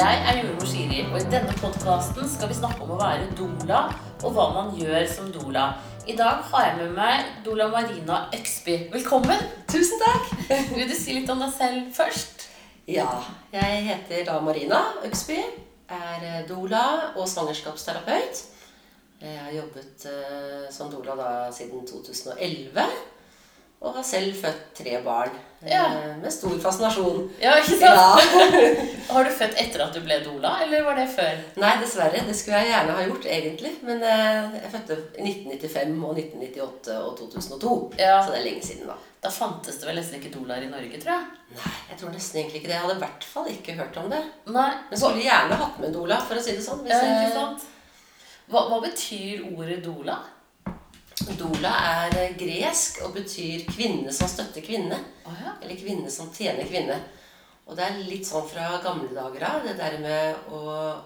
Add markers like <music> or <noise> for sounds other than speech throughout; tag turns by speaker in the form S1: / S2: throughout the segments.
S1: Jeg er jordmor Siri, og i denne podkasten skal vi snakke om å være doula, og hva man gjør som doula. I dag har jeg med meg doula Marina Øksby. Velkommen!
S2: Tusen takk!
S1: Vil du si litt om deg selv først?
S2: Ja, jeg heter da Marina Øksby. Er eh, doula og svangerskapsterapeut. Jeg har jobbet eh, som doula da siden 2011. Og har selv født tre barn. eh,
S1: Ja.
S2: Med stor fascinasjon.
S1: Ja, ikke sant?
S2: Ja. <laughs>
S1: Har du født etter at du ble doula, eller var det før?
S2: Nei, dessverre. Det skulle jeg gjerne ha gjort, egentlig. Men eh, jeg fødte i 1995 og 1998 og 2002.
S1: Ja.
S2: Så det er lenge siden, da.
S1: Da fantes det vel nesten ikke doulaer i Norge, tror jeg.
S2: Nei, jeg tror nesten egentlig ikke det. Jeg hadde i hvert fall ikke hørt om det.
S1: Nei.
S2: Men skulle gjerne hatt med doula, for å si det sånn. hvis
S1: Ja, ikke sant? Hva, hva betyr ordet doula?
S2: Doula er gresk og betyr kvinne som støtter kvinne.
S1: Oh, ja.
S2: Eller kvinne som tjener kvinne. Og det er litt sånn fra gamle dager av, det der med å,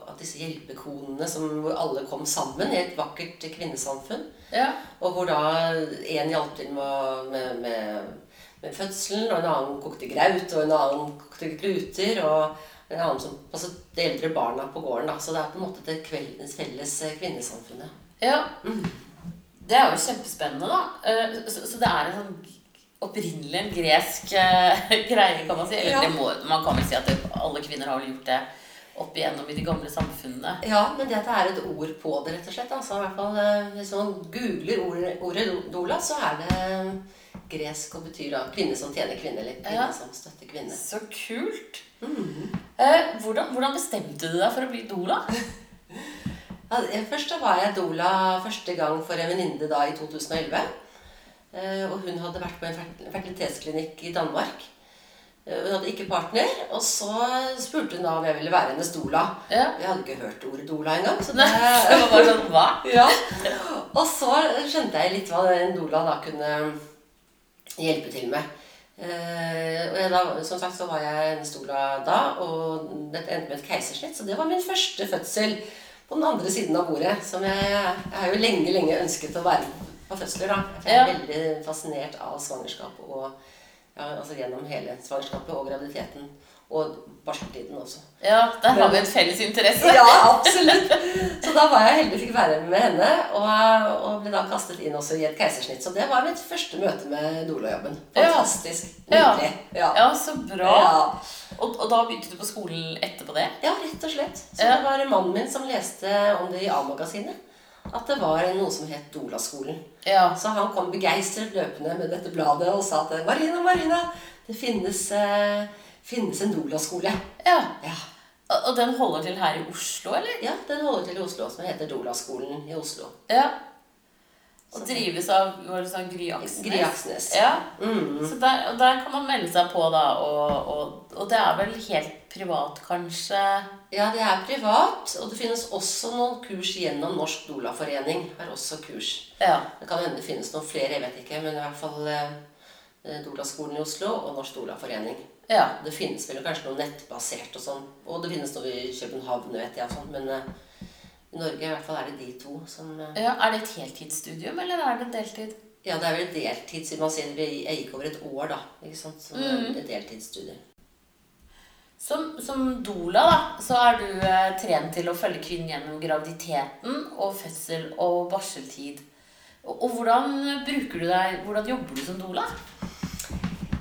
S2: at disse hjelpekonene som, hvor alle kom sammen i et vakkert kvinnesamfunn.
S1: Ja.
S2: Og hvor da en hjalp til med, med, med, med fødselen, og en annen kokte graut, og en annen kokte gluter, og en annen som passet de eldre barna på gården. Da. Så det er på en måte det kveldens felles kvinnesamfunnet.
S1: ja. Det er jo kjempespennende, da. Eh, Så, det er en sånn opprinnelig en gresk eh, <laughs> greie, kan man si. Eller
S2: Ja.
S1: må, man kan vel si at alle kvinner har vel gjort det opp igjennom i de gamle samfunnene.
S2: Ja, men det at det er et ord på det, rett og slett. Altså, i hvert fall, eh, hvis man googler ordet, ordet dola, så er det gresk og betyr da kvinne som tjener kvinne, eller kvinne
S1: Ja.
S2: som støtter kvinne.
S1: Så kult!
S2: Mhm.
S1: Eh, hvordan, hvordan bestemte du deg for å bli doula? <laughs>
S2: Først da var jeg doula første gang for en venninne da i 2011. Eh, Og hun hadde vært på en fertilitetsklinikk i Danmark. Eh, Hun hadde ikke partner, og så spurte hun da om jeg ville være hennes doula.
S1: Ja.
S2: Jeg hadde ikke hørt ordet doula engang. Så det, <laughs>
S1: det var bare sånn Hva? <laughs>
S2: Ja. Og så skjønte jeg litt hva en doula da kunne hjelpe til med. Eh, og da, som sagt så var jeg hennes doula da, og dette endte med et keisersnitt. Så det var min første fødsel på den andre siden av bordet. Som jeg, jeg har jo lenge, lenge ønsket å være på fødsler. da. Jeg er
S1: Ja.
S2: veldig fascinert av svangerskap og ja, altså gjennom hele svangerskapet og graviditeten. Og barseltiden også.
S1: Ja, der har vi en felles interesse.
S2: Ja, absolutt. Så da var jeg heldig fikk være med henne, og, og ble da kastet inn også i et keisersnitt. Så det var mitt første møte med
S1: dolajobben.
S2: Fantastisk.
S1: Ja.
S2: Nydelig. Ja.
S1: Ja, så bra.
S2: Ja.
S1: Og, og da begynte du på skolen etterpå det?
S2: ja, rett og slett. Så det var mannen min som leste om det i A-magasinet. At det var noe som het Dola-skolen.
S1: Ja.
S2: Så han kom begeistret løpende med dette bladet og sa at Marina, Marina, det finnes, eh, finnes en Dola-skole.
S1: ja.
S2: Ja.
S1: Og, den holder til her i Oslo, eller?
S2: ja, den holder til i Oslo, som heter Dola-skolen i Oslo.
S1: Ja. Og drives av var det sånn Gry Aksnes?
S2: Gry Aksnes.
S1: Ja.
S2: Mm.
S1: Så der, og der kan man melde seg på, da. Og, og, og det er vel helt privat, kanskje?
S2: Ja, det er privat, og det finnes også noen kurs gjennom Norsk Dolaforening. Har også kurs.
S1: Ja.
S2: Det kan hende det finnes noen flere, jeg vet ikke, men i hvert fall eh, Dolaskolen i Oslo og Norsk Dolaforening.
S1: Ja.
S2: Det finnes vel kanskje noe nettbasert og sånn, og det finnes noe i København, vet jeg, og sånn, men uh, i Norge i hvert fall er det de to som uh,
S1: ja. Er det et heltidsstudium, eller er det deltid?
S2: Ja, det er vel deltid, siden man sier jeg gikk over et år, da. Ikke sant? Så det er et deltidsstudie.
S1: Som, som doula da, så er du eh, trent til å følge kvinnen gjennom graviditeten og fødsel og barseltid. Og, og hvordan bruker du deg, hvordan jobber du som doula?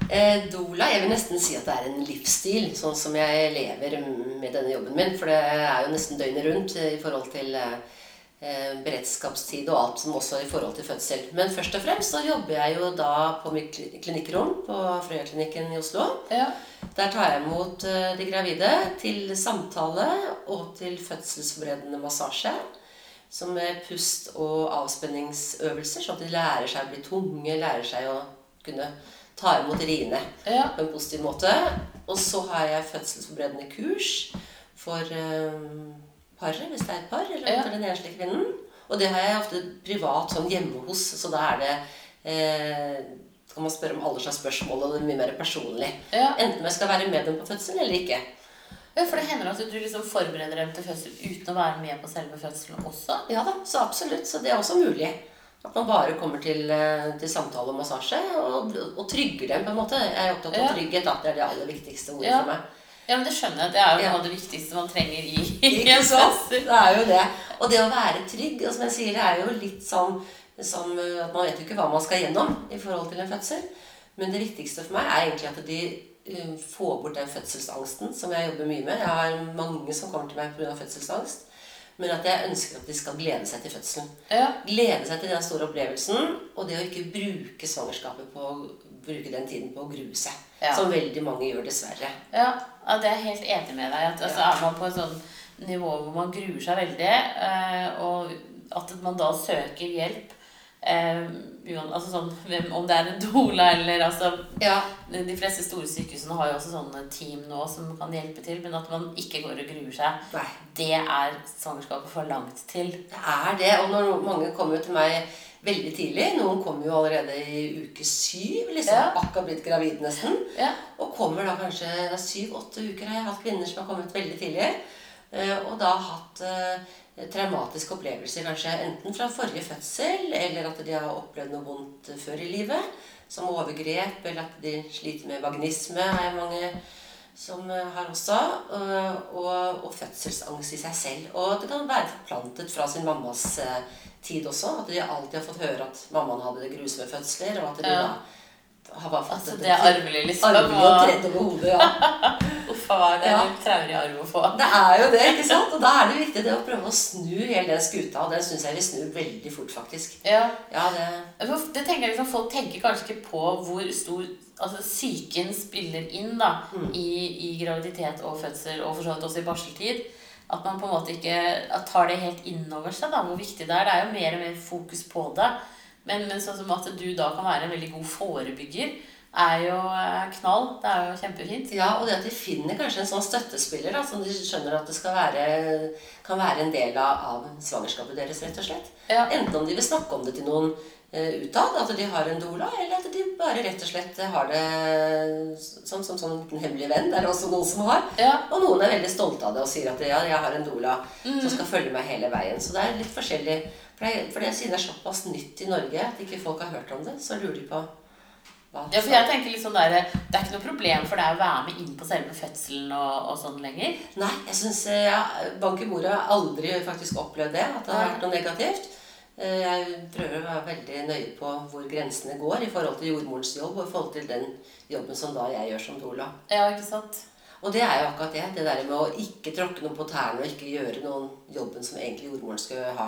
S2: Eh, Dola jeg vil nesten si at det er en livsstil, sånn som jeg lever med denne jobben min. For det er jo nesten døgnet rundt i forhold til eh, eh, beredskapstid og alt som også i forhold til fødsel. Men først og fremst så jobber jeg jo da på mitt kli- klinikkrom på Frøya-klinikken i Oslo.
S1: Ja.
S2: Der tar jeg imot eh, de gravide til samtale og til fødselsforberedende massasje. Som er pust- og avspenningsøvelser, sånn at de lærer seg å bli tunge, lærer seg å kunne ta imot riene
S1: Ja.
S2: på en positiv måte. Og så har jeg fødselsforberedende kurs for um, paret, hvis det er et par, eller
S1: Ja.
S2: for den enslige kvinnen. Og det har jeg ofte privat sånn hjemme hos, så da er det eh, kan man spørre om alle slags spørsmål, og det er mye mer personlig.
S1: Ja.
S2: Enten jeg skal være med dem på fødselen eller ikke.
S1: ja, for det hender at du liksom forbereder dem til fødsel uten å være med på selve fødselen også.
S2: Ja da, så absolutt. Så det er også mulig. At man bare kommer til, eh, til samtale og massasje og, og trygger dem, på en måte. Jeg er opptatt av
S1: Ja.
S2: trygghet. Det er det aller viktigste ordet
S1: Ja.
S2: for meg.
S1: Ja, men det skjønner jeg. Det er jo
S2: Ja.
S1: noe av det viktigste man trenger i, i en fødsel.
S2: Det er jo det. Og det å være trygg, og som jeg sier, det er jo litt sånn som uh, at man vet jo ikke hva man skal gjennom i forhold til en fødsel. Men det viktigste for meg er egentlig at de uh, får bort den fødselsangsten som jeg jobber mye med. Jeg har mange som kommer til meg pga. fødselsangst. Men at jeg ønsker at de skal glede seg til fødselen.
S1: Ja.
S2: Glede seg til den store opplevelsen, og det å ikke bruke svangerskapet på å bruke den tiden på å grue seg.
S1: Ja.
S2: Som veldig mange gjør, dessverre.
S1: Ja, ja, det er jeg helt enig med deg. At, altså. Er man på et sånn nivå hvor man gruer seg veldig, eh, og at man da søker hjelp eh, altså sånn, Om det er en doula eller altså,
S2: Ja,
S1: De fleste store sykehusene har jo også sånne team nå som kan hjelpe til, men at man ikke går og gruer seg,
S2: nei.
S1: det er svangerskapet for langt til.
S2: Det er det. Og når mange kommer til meg veldig tidlig Noen kommer jo allerede i uke syv, liksom.
S1: Ja.
S2: Akkurat blitt gravid nesten.
S1: Ja.
S2: Og kommer da kanskje syv-åtte uker. har Jeg hatt kvinner som har kommet veldig tidlig. Eh, Og da hatt eh, traumatiske opplevelser, kanskje enten fra forrige fødsel, eller at de har opplevd noe vondt før i livet. Som overgrep, eller at de sliter med vagnisme, er mange som eh, har også. eh, Og, og fødselsangst i seg selv. Og det kan være forplantet fra sin mammas eh, tid også. At de alltid har fått høre at mammaen hadde grusomme fødsler, og at de da har bare fått
S1: Altså, det er arvelig, liksom.
S2: arvelig og tredd over hodet. ja. <laughs>
S1: Uff a meg, det er
S2: Ja.
S1: en traurig arv å få.
S2: Det er jo det, ikke sant? Og da er det viktig det å prøve å snu hele den skuta, og det syns jeg vi snur veldig fort, faktisk.
S1: Ja.
S2: Ja, det
S1: Det tenker jeg liksom, Folk tenker kanskje ikke på hvor stor altså psyken spiller inn da, i, i graviditet og fødsel, og for så vidt også i barseltid. At man på en måte ikke tar det helt innover seg, da, hvor viktig det er. Det er jo mer og mer fokus på det. Men, men sånn som at du da kan være en veldig god forebygger, er jo eh, knall. Det er jo kjempefint.
S2: Ja, og det at de finner kanskje en sånn støttespiller da, som de skjønner at det skal være, kan være en del av, av svangerskapet deres, rett og slett.
S1: Ja.
S2: Enten om de vil snakke om det til noen uh, utad, at de har en doula, eller at de bare rett og slett har det som som som en hemmelig venn. Det er det også noen som har.
S1: Ja.
S2: Og noen er veldig stolte av det og sier at ja, jeg har en doula som skal følge meg hele veien. Så det er litt forskjellig. For, det, for det, siden det er såpass nytt i Norge at ikke folk har hørt om det, så lurer de på hva
S1: Ja, for jeg tenker litt sånn der, Det er ikke noe problem for deg å være med inn på selve fødselen og, og sånn lenger.
S2: Nei, jeg syns ja, Bank i bordet har aldri faktisk opplevd det. At det har vært noe negativt. Eh, Jeg prøver å være veldig nøye på hvor grensene går i forhold til jordmorens jobb og i forhold til den jobben som da jeg gjør som doula.
S1: Ja, ikke sant?
S2: Og det er jo akkurat det. Det der med å ikke tråkke noe på tærne og ikke gjøre noen jobben som egentlig jordmoren skal ha.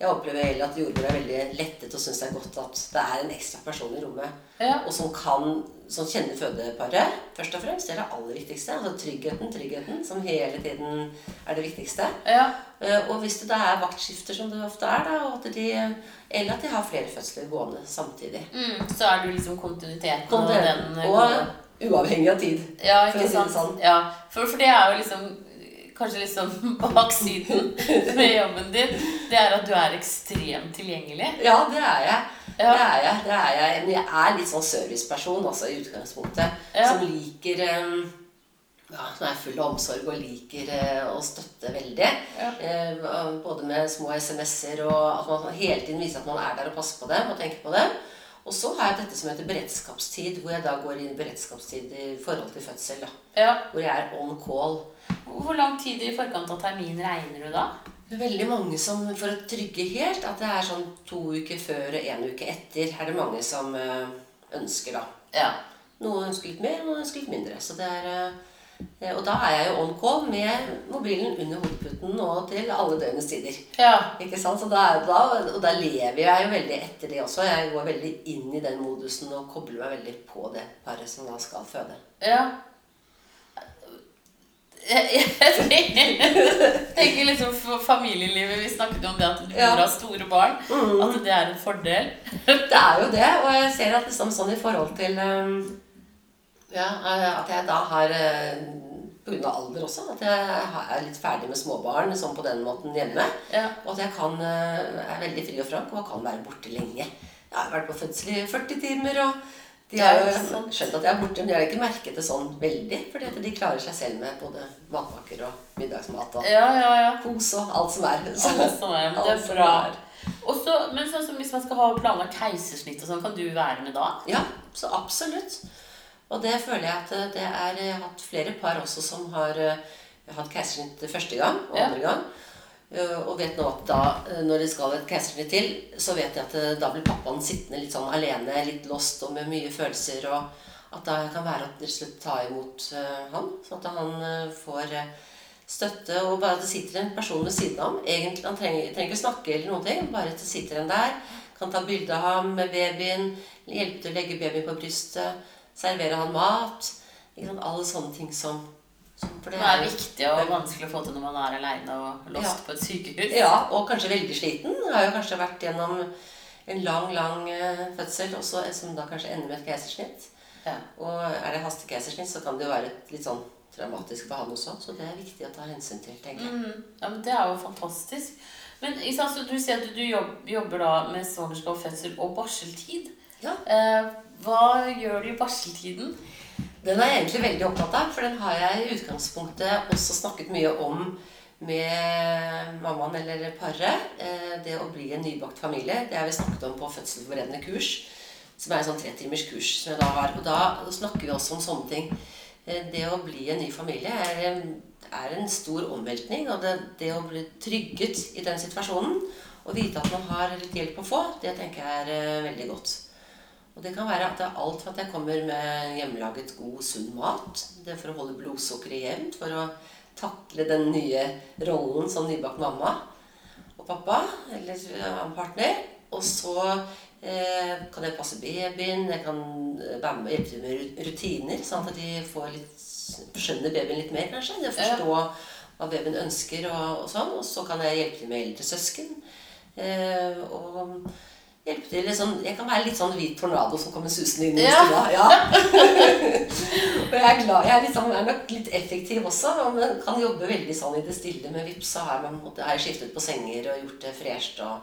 S2: Jeg opplever heller at jordmor er veldig lettet og syns det er godt at det er en ekstra person i rommet.
S1: Ja.
S2: Og som kan, som kjenner fødeparet, først og fremst. Det er det aller viktigste. Altså tryggheten, tryggheten, som hele tiden er det viktigste.
S1: Ja.
S2: Eh, Og hvis det da er vaktskifter, som det ofte er, da, at de, eller at de har flere fødsler gående samtidig.
S1: Mm, så er du liksom kontinuiteten og den
S2: Og uavhengig av tid.
S1: Ja, ikke sant.
S2: sånn.
S1: Ja, for, for det er jo liksom Kanskje liksom <laughs> baksiden med jobben din. Det er at du er ekstremt tilgjengelig.
S2: Ja, det er jeg.
S1: Ja.
S2: Det er jeg. det er jeg. Men jeg er litt sånn serviceperson altså, i utgangspunktet.
S1: Ja.
S2: Som liker eh, ja, Som er full av omsorg og liker eh, å støtte veldig.
S1: Ja.
S2: Eh, både med små SMS-er og at man hele tiden viser at man er der og passer på dem og tenker på dem. Og så har jeg dette som heter beredskapstid, hvor jeg da går inn i beredskapstid i forhold til fødsel. da.
S1: Ja.
S2: Hvor jeg er on call.
S1: Hvor lang tid i forkant av termin regner du da?
S2: Det er veldig mange som, for å trygge helt, at det er sånn to uker før og en uke etter, er det mange som eh, ønsker, da.
S1: Ja.
S2: Noen ønsker litt mer, noen ønsker litt mindre. Så det er, eh, og da er jeg jo on call med mobilen under hodeputen og til alle døgnets tider.
S1: Ja.
S2: Ikke sant? Så da, er- da, og da lever jeg jo veldig etter det også. Jeg går veldig inn i den modusen og kobler meg veldig på det paret som da skal føde.
S1: ja. Jeg, jeg tenker, liksom for familielivet Vi snakket jo om det at du
S2: Ja.
S1: av store barn. At det er en fordel.
S2: Det er jo det, og jeg ser at liksom sånn i forhold til eh, Ja, eh, at jeg da har Pga. grunn av alder også, at jeg er litt ferdig med småbarn sånn på den måten hjemme.
S1: Ja.
S2: Og at jeg kan, eh, er veldig fri og frank og kan være borte lenge. Jeg har vært på fødsel i 40 timer, og de har jo skjønt at jeg er borte, men de har ikke merket det sånn veldig. fordi de klarer seg selv med både matpakker og middagsmat og
S1: Ja, ja, ja.
S2: kos og alt som er. Så,
S1: alt som er, <laughs> det er bra. Også, men sånn som hvis man skal ha planlagt keisersnitt og sånn, kan du være med da?
S2: Ja, så absolutt. Og det føler jeg at det er Jeg har hatt flere par også som har har hatt keisersnitt første gang og andre gang. Eh, Og vet nå at da, eh, når det skal et keisersnitt til, så vet jeg at eh, da blir pappaen sittende litt sånn alene, litt lost og med mye følelser. Og at da kan være at dere slett ta imot han, sånn at han får støtte. Og bare at det sitter en person ved siden av ham. Egentlig, Han trenger, trenger ikke snakke eller noen ting, bare at det sitter en der. Kan ta bilde av ham med babyen, hjelpe til å legge babyen på brystet, servere han mat. Alle sånne ting som For
S1: Det er viktig og vanskelig å få til når man er aleine og lost
S2: Ja.
S1: på et sykehus.
S2: Ja, og kanskje veldig sliten. Har jo kanskje vært gjennom en lang, lang eh, fødsel, også, som da kanskje ender med et keisersnitt.
S1: Ja.
S2: Og er det hastekeisersnitt, så kan det jo være litt sånn traumatisk for han også. Så det er viktig å ta hensyn til, tenker jeg.
S1: Mm, ja, men Det er jo fantastisk. Men altså, du sier at du jobber da med svangerskap, fødsel og barseltid.
S2: Ja.
S1: Eh, hva gjør du i barseltiden?
S2: Den er jeg egentlig veldig opptatt av, for den har jeg i utgangspunktet også snakket mye om med mammaen eller paret. Eh, Det å bli en nybakt familie. Det har vi snakket om på fødselsforberedende kurs. Som er en sånn tretimers kurs som jeg da har. Og da snakker vi også om sånne ting. Eh, Det å bli en ny familie er, er en stor omveltning. Og det, det å bli trygget i den situasjonen og vite at man har litt hjelp å få, det tenker jeg er eh, veldig godt. Og det kan være at det er alt for at jeg kommer med hjemmelaget god, sunn mat. Det er for å holde blodsukkeret jevnt, for å takle den nye rollen som nybakt mamma og pappa, eller en partner. Og så eh, kan jeg passe babyen, jeg kan eh, være med og hjelpe til med rutiner, sånn at de får litt, skjønner babyen litt mer, kanskje. De forstå hva babyen ønsker og, og sånn. Og så kan jeg hjelpe til med eldre søsken. Eh, og sånn, Jeg kan være litt sånn hvit tornado som kommer susende inn i
S1: Ja.
S2: stua. Ja. <laughs> og jeg er glad, jeg er, liksom, er nok litt effektiv også, men kan jobbe veldig sånn i det stille. Med vips så har jeg skiftet på senger og gjort det fresht og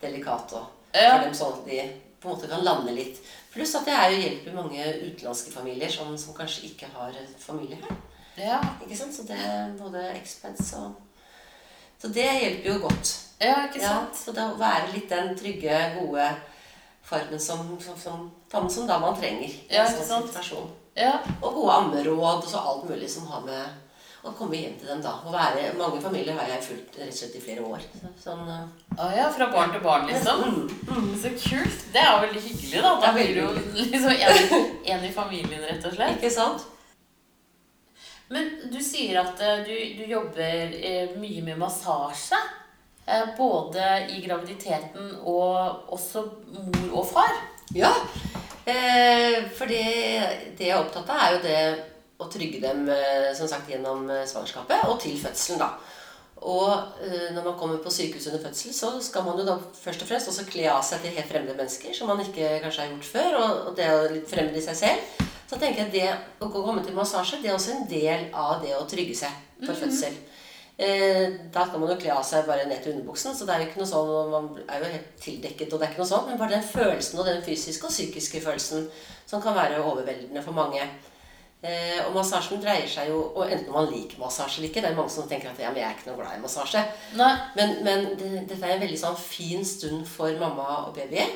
S2: delikat. Og,
S1: Ja.
S2: dem sånn at de på en måte kan lande litt. Pluss at jeg er hjelper mange utenlandske familier som, som kanskje ikke har familie her.
S1: Ja,
S2: Ikke sant? Så det er både expense og Så det hjelper jo godt.
S1: ja ikke
S2: Ja, så det å være litt den trygge, gode formen som, som, som, som, som da man trenger
S1: Ja, ikke
S2: sånn
S1: sant? Ja,
S2: Og gode ammeråd og så alt mulig som har med å komme hjem til dem da. Og være, mange familier har jeg fulgt rett og slett i flere år. Så, sånn,
S1: Å ja, fra barn til barn, liksom.
S2: mm,
S1: Så kult. Det er jo veldig hyggelig, da. Da blir du <laughs> liksom en, en i familien, rett og slett.
S2: ikke sant?
S1: Men du sier at eh, du, du jobber eh, mye med massasje. Eh, både i graviditeten og også mor og far.
S2: Ja. For det, jeg er opptatt av, er jo det å trygge dem som sagt, gjennom svangerskapet og til fødselen. da. Og når man kommer på sykehus under fødsel, så skal man jo da først og fremst også kle av seg til helt fremmede mennesker, som man ikke kanskje har gjort før. Og, det er litt fremmed i seg selv. Så tenker jeg det å komme til massasje, det er også en del av det å trygge seg for fødsel. Eh, da kan man jo kle av seg bare ned til underbuksen, så det er jo ikke noe sånn, man er jo helt tildekket, og det er ikke noe sånn, men bare den følelsen og den fysiske og psykiske følelsen som kan være overveldende for mange. Eh, og massasjen dreier seg jo, og enten man liker massasje eller ikke, det er mange som tenker at ja, men jeg er ikke noe glad i massasje,
S1: Nei.
S2: men, men det, dette er en veldig sånn fin stund for mamma og baby.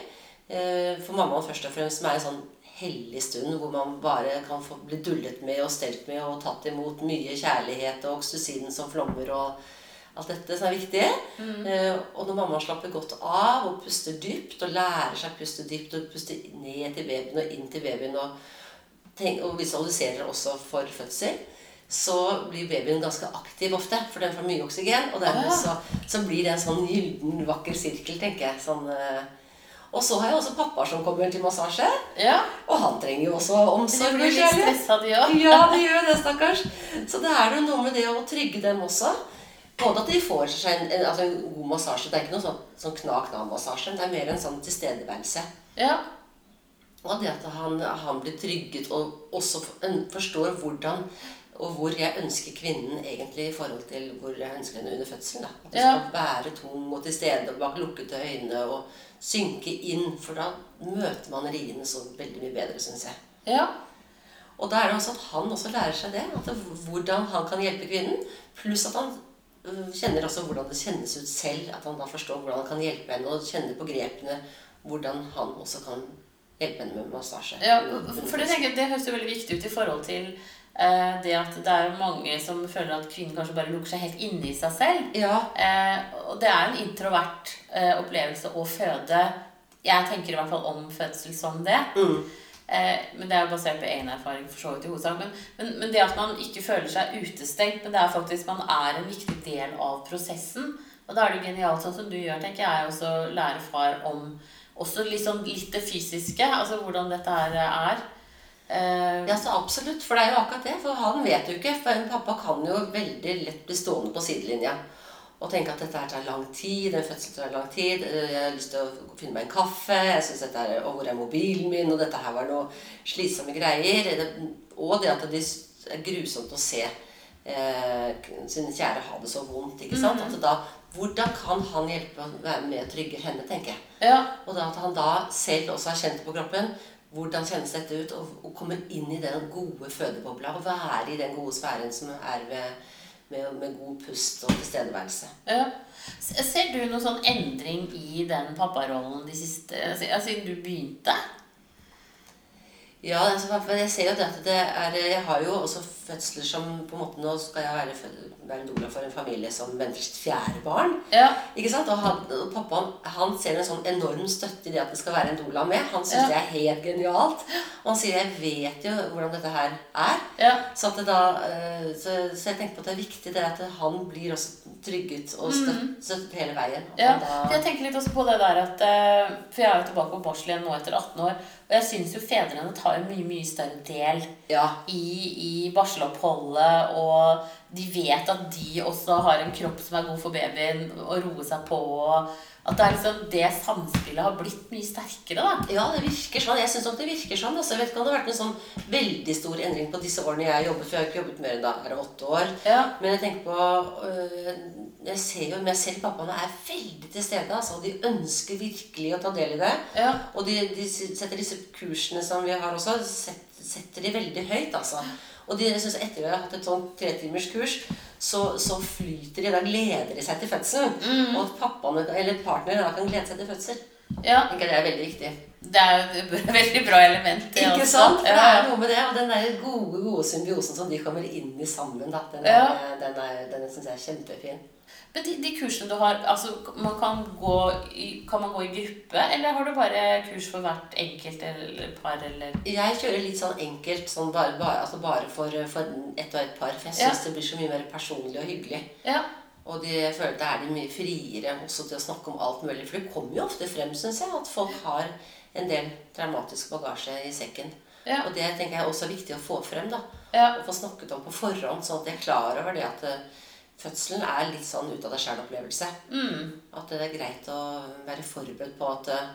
S2: Eh, for mammaen først og fremst som er en sånn hellig stund hvor man bare kan få bli dullet med og stelt med og tatt imot mye kjærlighet og oksysiden som flommer og alt dette som er viktig. Eh, og når mamma slapper godt av og puster dypt og lærer seg å puste dypt og puste ned til babyen og inn til babyen og, tenk, og visualiserer også for fødsel, så blir babyen ganske aktiv ofte, for den får mye oksygen. Og dermed så, så blir det en sånn gylden, vakker sirkel, tenker jeg. Sånn, eh. Og så har jeg også pappa som kommer til massasje,
S1: Ja.
S2: og han trenger jo også
S1: De
S2: omsorg.
S1: blir litt stressa, de òg.
S2: Ja, de gjør det, stakkars. Så det er noe med det å trygge dem også. Både at de får seg en, en, altså en god massasje. Det er ikke noe sånn, sånn kna-kna-massasje. Det er mer en sånn tilstedeværelse.
S1: Ja.
S2: Og det at han, han blir trygget og også for- forstår hvordan og hvor jeg ønsker kvinnen egentlig i forhold til hvor jeg ønsker henne under fødselen. da. At hun
S1: Ja.
S2: skal være tung og til stede og bak lukkede øyne og synke inn. For da møter man riene så veldig mye bedre, syns jeg.
S1: Ja.
S2: Og da er det også at han også lærer seg det. At det, hvordan han kan hjelpe kvinnen. Pluss at han øh, kjenner også hvordan det kjennes ut selv. At han da forstår hvordan han kan hjelpe henne, og kjenner på grepene hvordan han også kan hjelpe henne med massasje.
S1: Ja, for det, tenker det høres jo veldig viktig ut i forhold til eh, det at det er mange som føler at kvinnen kanskje bare lukker seg helt inne i seg selv.
S2: Ja,
S1: Eh, og det er en introvert eh, opplevelse å føde. Jeg tenker i hvert fall om fødsel som det.
S2: mm.
S1: Eh, men Det er jo basert på egen erfaring. for så vidt i hovedsak. Men, men, men det at man ikke føler seg utestengt, men det er faktisk man er en viktig del av prosessen. Og da er det jo genialt sånn som du gjør, tenker jeg, også lære far om også liksom litt det fysiske. Altså hvordan dette her er. Eh,
S2: Ja, så absolutt. For det er jo akkurat det. For han vet jo ikke. For en pappa kan jo veldig lett bli stående på sidelinja og tenke at dette her tar lang tid. En fødsel tar lang tid. eh, Jeg har lyst til å finne meg en kaffe. Jeg synes dette er, Og hvor er mobilen min? Og dette her var noe slitsomme greier. Det- Og det at det er grusomt å se eh, sin kjære ha det så vondt. ikke sant? At da, Hvordan kan han hjelpe å være med å trygge henne, tenker jeg.
S1: ja,
S2: Og da at han da selv også har kjent på kroppen hvordan kjennes dette ut, Å komme inn i den gode fødebobla. Og være i den gode sfæren som er med, med, med god pust og tilstedeværelse.
S1: ja. Ser du noen sånn endring i den papparollen de siste altså, Siden du begynte?
S2: Ja, men for jeg ser jo det at det er Jeg har jo også fødsler som på en måte Nå skal jeg være, være doula for en familie som venter sitt fjerde barn.
S1: Ja.
S2: Ikke sant? Og, han, og pappaen han ser en sånn enorm støtte i det at det skal være en doula med. Han syns
S1: Ja.
S2: det er helt genialt. Og han sier 'jeg vet jo hvordan dette her er'.
S1: ja.
S2: Så, da, eh, så, så jeg tenker på at det er viktig det at han blir også trygget og støttet, støttet hele veien.
S1: Mm. Ja,
S2: da,
S1: jeg tenker litt også på det der at eh, For jeg er jo tilbake på barsel igjen nå etter 18 år. Og jeg syns jo fedrene tar en mye, mye større del
S2: ja,
S1: i, i barseloppholdet. Og de vet at de også har en kropp som er god for babyen, å roe seg på. Og at det er liksom det samspillet har blitt mye sterkere, da.
S2: ja, det virker sånn. Jeg syns det virker sånn. Altså, jeg vet ikke om det har vært en sånn veldig stor endring på disse årene jeg har jobbet, for jeg har ikke jobbet mer enn da er åtte år.
S1: Ja.
S2: Men jeg tenker på øh, Jeg ser jo meg selv pappaene er veldig til stede. Altså, de ønsker virkelig å ta del i det.
S1: Ja.
S2: Og de, de setter disse kursene som vi har også, set- setter de veldig høyt, altså. Og de, synes etter vi har hatt et sånn tretimerskurs, så, så flyter de. Da gleder de seg til fødselen.
S1: Mm.
S2: Og at pappaen eller partneren da kan glede seg til fødsel.
S1: ja.
S2: Det er veldig viktig.
S1: Det er et <laughs> veldig bra element, det
S2: Ikke
S1: også.
S2: sant? For det er noe med det. Og den der gode gode symbiosen som de kommer inn i sammen, da, den,
S1: Ja.
S2: er, den, er, den syns jeg er kjempefin.
S1: Men de, de kursene du har, altså man kan, gå i, kan man gå i gruppe, eller har du bare kurs for hvert enkelt eller par, eller
S2: Jeg kjører litt sånn enkelt, sånn bare, bare, altså bare for, for ett og ett par. For jeg
S1: Ja.
S2: det blir så mye mer personlig og hyggelig.
S1: Ja.
S2: Og de, jeg føler da er de mye friere også til å snakke om alt mulig. For det kommer jo ofte frem, syns jeg, at folk har en del traumatisk bagasje i sekken.
S1: Ja.
S2: Og det tenker jeg også er viktig å få frem. da.
S1: Ja.
S2: Å få snakket om på forhånd, sånn at de er klar over det at eh, fødselen er litt sånn ut av deg sjæl-opplevelse.
S1: Mm.
S2: At det er greit å være forberedt på at eh,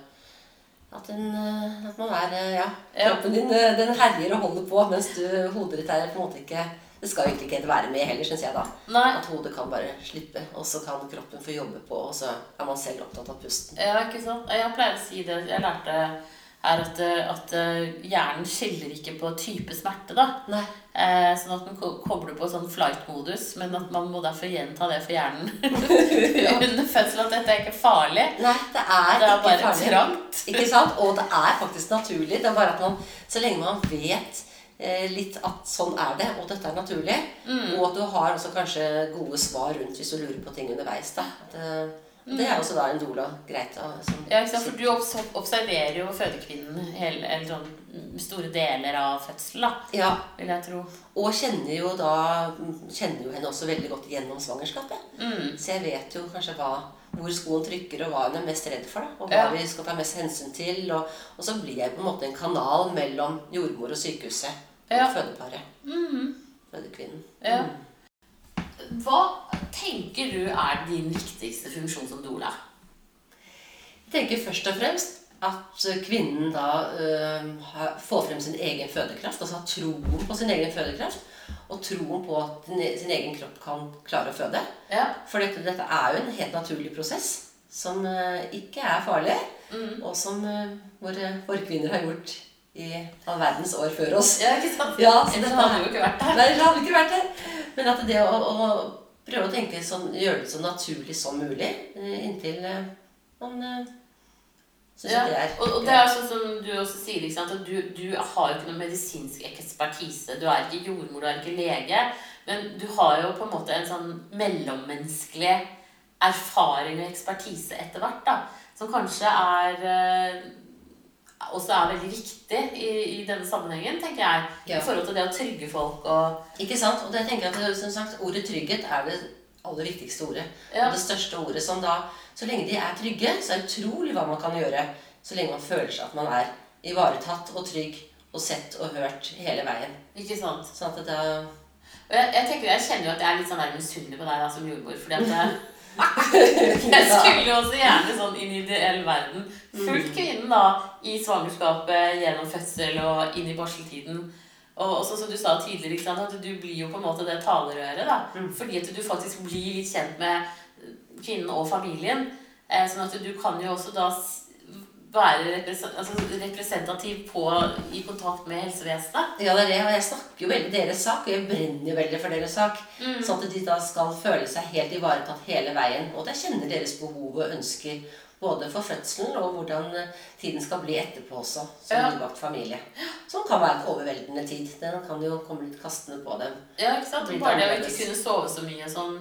S2: at, en, eh, at man er eh, Ja, kroppen din den herjer og holder på, mens du, hodet ditt er på en måte ikke Det skal egentlig ikke være med heller, syns jeg, da.
S1: Nei.
S2: At hodet kan bare slippe, og så kan kroppen få jobbe på, og så er man selv opptatt av pusten.
S1: Ja, ikke sant? Jeg pleier å si det. Jeg lærte her at, eh, at eh, hjernen skiller ikke på type smerte. da.
S2: Nei.
S1: Eh, sånn at man ko- kobler på sånn flight-modus, men at man må derfor gjenta det for hjernen <laughs> under fødsel. At dette er ikke farlig.
S2: Nei, det er,
S1: Det er
S2: ikke
S1: bare
S2: farlig.
S1: trangt. <laughs>
S2: Ikke sant? Og det er faktisk naturlig. Det er bare at man, så lenge man vet eh, litt at sånn er det, og dette er naturlig,
S1: Mm.
S2: og at du har også kanskje gode svar rundt hvis du lurer på ting underveis, da. At, eh, det er også da en doula greit å som,
S1: Mm. Ja? For du observerer jo fødekvinnen hele, eller sånn mm, store deler av fødselen,
S2: Ja,
S1: vil jeg tro.
S2: og kjenner jo da Kjenner jo henne også veldig godt gjennom svangerskapet.
S1: Mm.
S2: Så jeg vet jo kanskje hva, hvor skoen trykker, og hva hun er mest redd for. Da, og hva
S1: Ja.
S2: vi skal ta mest hensyn til. Og, og så blir jeg på en måte en kanal mellom jordmor og sykehuset og
S1: Ja.
S2: fødeparet.
S1: Mm.
S2: Fødekvinnen.
S1: Ja.
S2: Mm.
S1: Hva tenker du er din viktigste funksjon som doula?
S2: Jeg tenker først og fremst at kvinnen da uh, får frem sin egen fødekraft. Altså har troen på sin egen fødekraft. Og troen på at sin egen kropp kan klare å føde.
S1: Ja.
S2: For dette, dette er jo en helt naturlig prosess som uh, ikke er farlig.
S1: Mm.
S2: Og som uh, våre forkvinner har gjort i all verdens år før oss.
S1: Ja, ikke sant?
S2: Ja, så
S1: Ellers hadde du jo ikke vært der.
S2: Nei, det hadde ikke vært der. Men at det å, å prøve å tenke sånn, gjøre det så naturlig som mulig eh, inntil eh, man syns Synes
S1: Ja,
S2: det er
S1: og, og det er sånn som du også sier, ikke sant? at du, du har jo ikke noen medisinsk ekspertise. Du er ikke jordmor, du er ikke lege. Men du har jo på en måte en sånn mellommenneskelig erfaring og ekspertise etter hvert, da. Som kanskje er eh, også er veldig viktig i, i denne sammenhengen, tenker jeg.
S2: Ja.
S1: I forhold til det å trygge folk og
S2: Ikke sant? Og det tenker jeg at som sagt, Ordet trygghet er det aller viktigste ordet.
S1: Ja.
S2: Og det største ordet som da Så lenge de er trygge, så er det utrolig hva man kan gjøre. Så lenge man føler seg at man er ivaretatt og trygg og sett og hørt hele veien.
S1: Ikke sant?
S2: Sånn at det
S1: Og jeg, jeg, tenker, jeg kjenner jo at jeg er litt sånn nærmest misunnelig på deg da, som jordmor. fordi at jeg, skulle også gjerne sånn inn i ideell verden. Fulgt kvinnen da i svangerskapet, gjennom fødsel og inn i barseltiden. Og også som du sa tidligere, at du blir jo på en måte det talerøret. da, Fordi at du faktisk blir litt kjent med kvinnen og familien. Eh, sånn at du kan jo også da være altså representativ på, i kontakt med helsevesenet.
S2: Ja, det er det. Og jeg snakker jo veldig deres sak, og jeg brenner jo veldig for deres sak. Sånn at de da skal føle seg helt ivaretatt hele veien. Og at jeg kjenner deres behov og ønsker både for fødselen og hvordan tiden skal bli etterpå også, som
S1: Ja.
S2: nybakt familie. Som kan være en overveldende tid. Den kan jo komme litt kastende på dem.
S1: Ja, ikke sant? Bare det å ikke kunne sove så mye sånn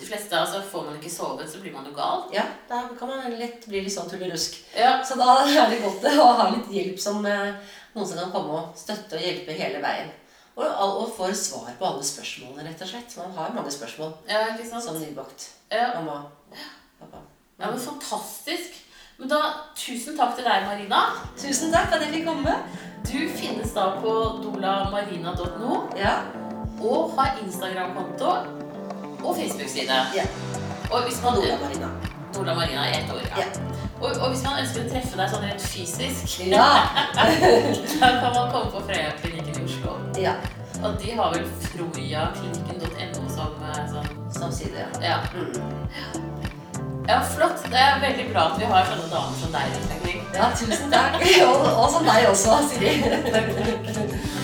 S1: De fleste, altså Får man ikke sovet, så blir man jo gal.
S2: Ja, da kan man lett bli litt sånn tullerusk.
S1: Ja,
S2: Så da er det godt å ha litt hjelp som eh, noen som kan komme og støtte og hjelpe hele veien. Og, og får svar på alle spørsmålene, rett og slett. Man har mange spørsmål
S1: ja
S2: som nybakt
S1: Ja.
S2: mamma og pappa.
S1: Ja, men Fantastisk. Men da, tusen takk til deg, Marina.
S2: Tusen takk for at jeg fikk komme.
S1: Du finnes da på dolamarina.no
S2: Ja.
S1: og har Instagram-konto og Facebook-side.
S2: ja.
S1: Og hvis man
S2: Dola Marina.
S1: Dola Marina i ett år, ja.
S2: Ja.
S1: Og, og hvis man ønsker å treffe deg sånn rent fysisk, <laughs>
S2: Ja. <laughs>
S1: da kan man komme på Freya-klinikken i Oslo.
S2: ja.
S1: Og de har vel frojaklinikken.no som eh, sånn
S2: Som side, ja.
S1: Ja.
S2: Mm.
S1: Ja, flott. Det er veldig bra at vi har sånne damer som deg rundt omkring.
S2: Ja, tusen takk. Og, og som deg også, Siri. <laughs>